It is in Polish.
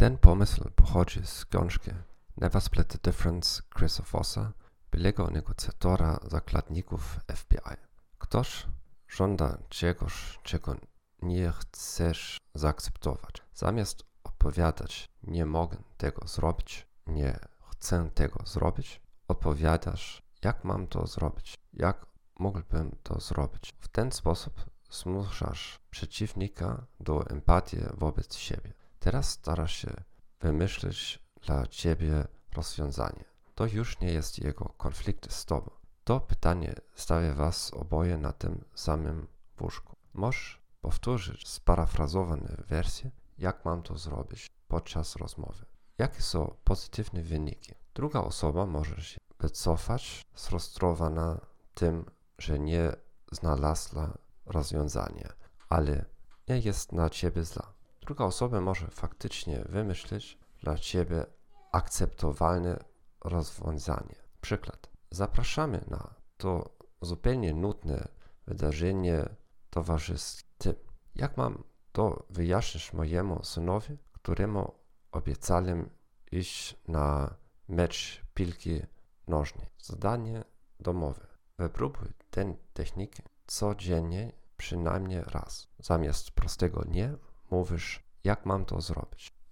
Ten pomysł pochodzi z książki Never Split the Difference Chrisa Vossa, byłego negocjatora zakładników FBI. Ktoś żąda czegoś, czego nie chcesz zaakceptować. Zamiast odpowiadać, nie mogę tego zrobić, nie chcę tego zrobić, odpowiadasz, jak mam to zrobić, jak mógłbym to zrobić. W ten sposób zmuszasz przeciwnika do empatii wobec siebie. Teraz starasz się wymyślić dla ciebie rozwiązanie. To już nie jest jego konflikt z tobą. To pytanie stawia was oboje na tym samym łóżku. Możesz powtórzyć sparafrazowane wersje, jak mam to zrobić podczas rozmowy. Jakie są pozytywne wyniki? Druga osoba może się wycofać, sfrustrowana tym, że nie znalazła rozwiązania, ale nie jest na ciebie zła. Druga osoba może faktycznie wymyślić dla ciebie akceptowalne rozwiązanie. Przykład. Zapraszamy na to zupełnie nudne wydarzenie towarzyskie. Jak mam to wyjaśnić mojemu synowi, któremu obiecałem iść na mecz piłki nożnej? Zadanie domowe. Wypróbuj tę technikę codziennie przynajmniej raz. Zamiast prostego nie, mówisz, jak mam to zrobić.